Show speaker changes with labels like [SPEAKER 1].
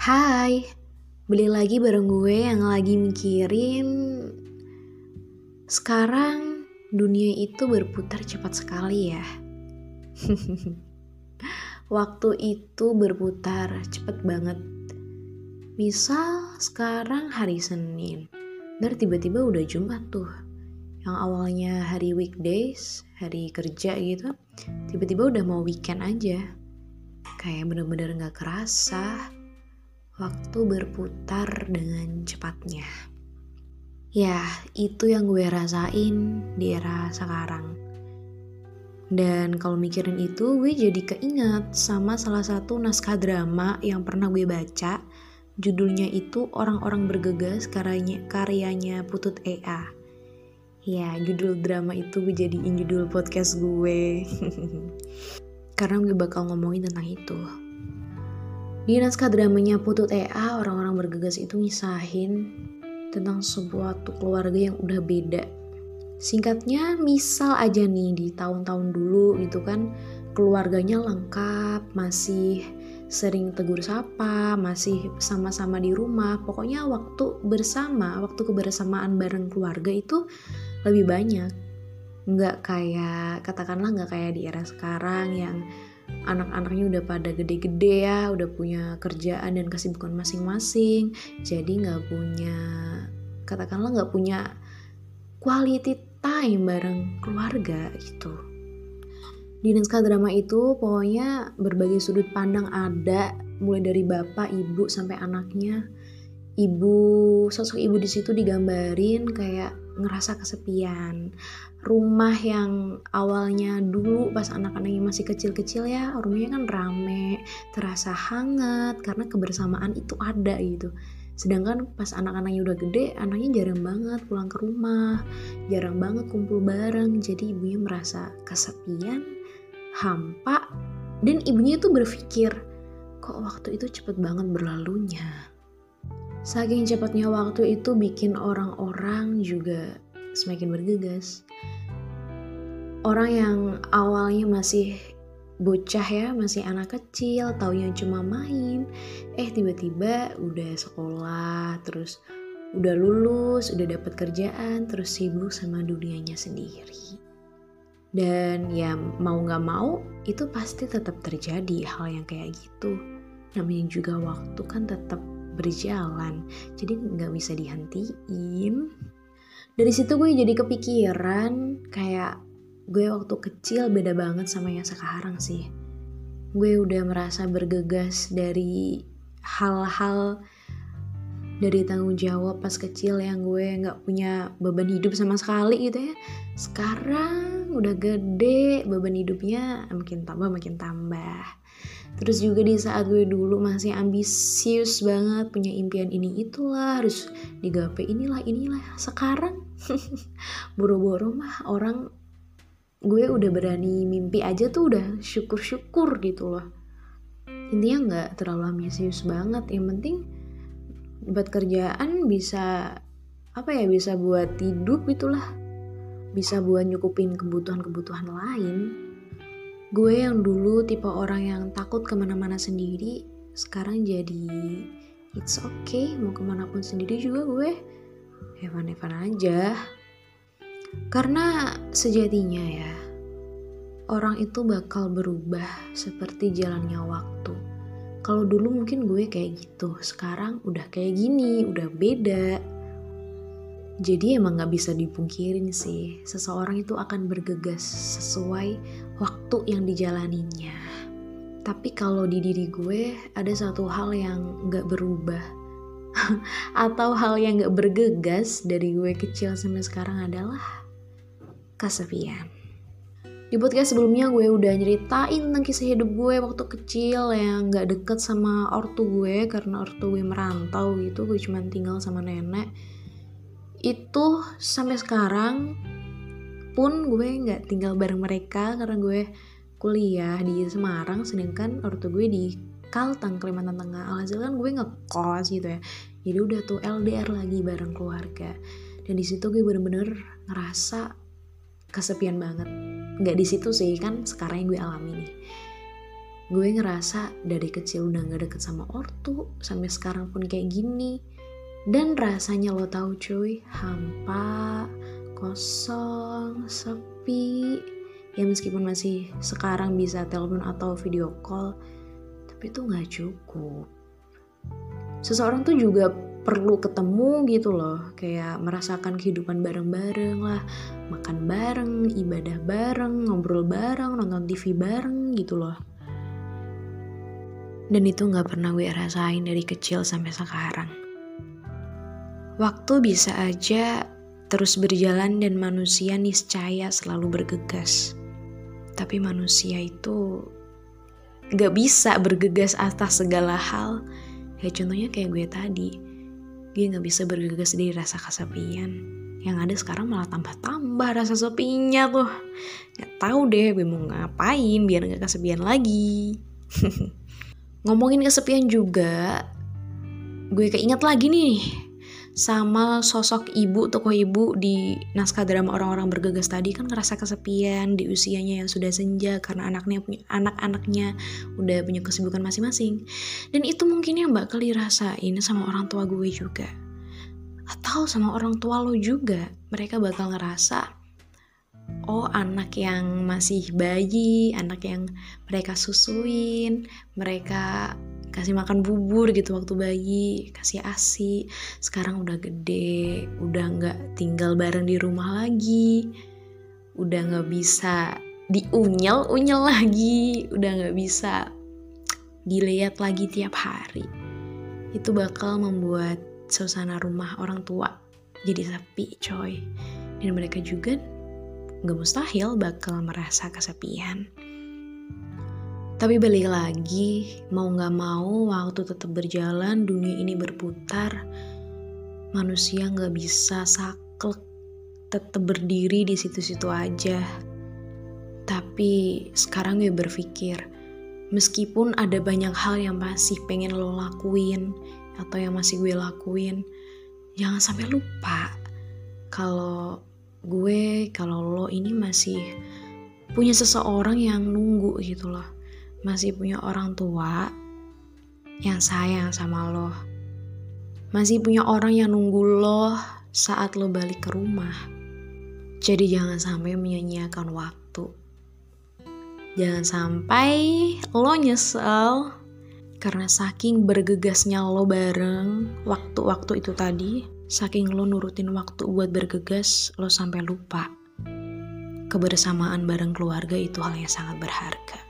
[SPEAKER 1] Hai, beli lagi bareng gue yang lagi mikirin. Sekarang dunia itu berputar cepat sekali ya. Waktu itu berputar cepet banget. Misal sekarang hari Senin Dan tiba-tiba udah Jumat tuh. Yang awalnya hari weekdays, hari kerja gitu Tiba-tiba udah mau weekend aja. Kayak bener-bener gak kerasa waktu berputar dengan cepatnya. Ya, itu yang gue rasain di era sekarang. Dan kalau mikirin itu, gue jadi keinget sama salah satu naskah drama yang pernah gue baca. Judulnya itu Orang-orang Bergegas karyanya, karyanya Putut EA. Ya, judul drama itu gue jadiin judul podcast gue. Karena gue bakal ngomongin tentang itu. Di naskah dramanya Putut EA, orang-orang bergegas itu ngisahin tentang sebuah keluarga yang udah beda. Singkatnya, misal aja nih di tahun-tahun dulu gitu kan, keluarganya lengkap, masih sering tegur sapa, masih sama-sama di rumah. Pokoknya waktu bersama, waktu kebersamaan bareng keluarga itu lebih banyak. Nggak kayak, katakanlah nggak kayak di era sekarang yang anak-anaknya udah pada gede-gede ya, udah punya kerjaan dan kesibukan masing-masing, jadi nggak punya, katakanlah nggak punya quality time bareng keluarga gitu. Di naskah drama itu pokoknya berbagai sudut pandang ada, mulai dari bapak, ibu sampai anaknya. Ibu, sosok ibu di situ digambarin kayak ngerasa kesepian, rumah yang awalnya dulu pas anak-anaknya masih kecil-kecil ya rumahnya kan rame terasa hangat karena kebersamaan itu ada gitu. Sedangkan pas anak-anaknya udah gede anaknya jarang banget pulang ke rumah jarang banget kumpul bareng. Jadi ibunya merasa kesepian hampa dan ibunya itu berpikir kok waktu itu cepet banget berlalunya saking cepatnya waktu itu bikin orang-orang juga semakin bergegas orang yang awalnya masih bocah ya, masih anak kecil, taunya cuma main, eh tiba-tiba udah sekolah, terus udah lulus, udah dapat kerjaan, terus sibuk sama dunianya sendiri. Dan ya mau gak mau itu pasti tetap terjadi hal yang kayak gitu. Namanya juga waktu kan tetap berjalan, jadi nggak bisa dihentiin. Dari situ gue jadi kepikiran kayak gue waktu kecil beda banget sama yang sekarang sih. Gue udah merasa bergegas dari hal-hal dari tanggung jawab pas kecil yang gue nggak punya beban hidup sama sekali gitu ya. Sekarang udah gede, beban hidupnya makin tambah makin tambah. Terus juga di saat gue dulu masih ambisius banget punya impian ini itulah harus digapai inilah inilah. Sekarang boro-boro mah orang gue udah berani mimpi aja tuh udah syukur-syukur gitu loh intinya nggak terlalu ambisius banget yang penting buat kerjaan bisa apa ya bisa buat hidup itulah bisa buat nyukupin kebutuhan-kebutuhan lain gue yang dulu tipe orang yang takut ke mana-mana sendiri sekarang jadi it's okay mau ke mana pun sendiri juga gue evan-evan aja karena sejatinya ya, orang itu bakal berubah seperti jalannya waktu. Kalau dulu mungkin gue kayak gitu, sekarang udah kayak gini, udah beda. Jadi emang gak bisa dipungkirin sih, seseorang itu akan bergegas sesuai waktu yang dijalaninya. Tapi kalau di diri gue ada satu hal yang gak berubah, atau hal yang gak bergegas dari gue kecil sampai sekarang adalah kesepian. Di podcast sebelumnya gue udah nyeritain tentang kisah hidup gue waktu kecil yang gak deket sama ortu gue karena ortu gue merantau gitu, gue cuma tinggal sama nenek. Itu sampai sekarang pun gue gak tinggal bareng mereka karena gue kuliah di Semarang sedangkan ortu gue di Kalteng, Kalimantan Tengah. Alhasil kan gue ngekos gitu ya. Jadi udah tuh LDR lagi bareng keluarga. Dan di situ gue bener-bener ngerasa kesepian banget. Gak di situ sih kan sekarang yang gue alami nih. gue ngerasa dari kecil udah gak deket sama ortu sampai sekarang pun kayak gini dan rasanya lo tahu cuy hampa kosong sepi. Ya meskipun masih sekarang bisa telepon atau video call tapi itu nggak cukup. Seseorang tuh juga perlu ketemu gitu loh kayak merasakan kehidupan bareng-bareng lah. Makan bareng ibadah bareng ngobrol bareng nonton TV bareng gitu loh. Dan itu nggak pernah gue rasain dari kecil sampai sekarang waktu bisa aja terus berjalan dan manusia niscaya selalu bergegas. Tapi manusia itu nggak bisa bergegas atas segala hal. Ya contohnya kayak gue tadi gue nggak bisa bergegas dari rasa kesepian. Yang ada sekarang malah tambah-tambah rasa sepinya tuh. Nggak tahu deh gue mau ngapain biar nggak kesepian lagi. Ngomongin kesepian juga gue keinget lagi nih sama sosok ibu tokoh ibu di naskah drama orang-orang bergegas tadi kan ngerasa kesepian di usianya yang sudah senja karena anaknya punya anak-anaknya udah punya kesibukan masing-masing. Dan itu mungkin yang bakal dirasain sama orang tua gue juga. Atau sama orang tua lo juga. Mereka bakal ngerasa oh anak yang masih bayi anak yang mereka susuin mereka kasih makan bubur gitu waktu bayi kasih asi. Sekarang udah gede udah nggak tinggal bareng di rumah lagi. Udah nggak bisa diunyel unyel lagi udah nggak bisa dilihat lagi tiap hari. Itu bakal membuat suasana rumah orang tua jadi sepi coy. Dan mereka juga nggak mustahil bakal merasa kesepian tapi balik lagi, mau gak mau waktu tetap berjalan, dunia ini berputar. Manusia gak bisa saklek, tetap berdiri di situ-situ aja. Tapi sekarang gue berpikir, meskipun ada banyak hal yang masih pengen lo lakuin, atau yang masih gue lakuin, jangan sampai lupa kalau gue, kalau lo ini masih punya seseorang yang nunggu gitu loh masih punya orang tua yang sayang sama lo. Masih punya orang yang nunggu lo saat lo balik ke rumah. Jadi jangan sampai menyanyiakan waktu. Jangan sampai lo nyesel karena saking bergegasnya lo bareng waktu-waktu itu tadi, saking lo nurutin waktu buat bergegas, lo sampai lupa. Kebersamaan bareng keluarga itu hal yang sangat berharga.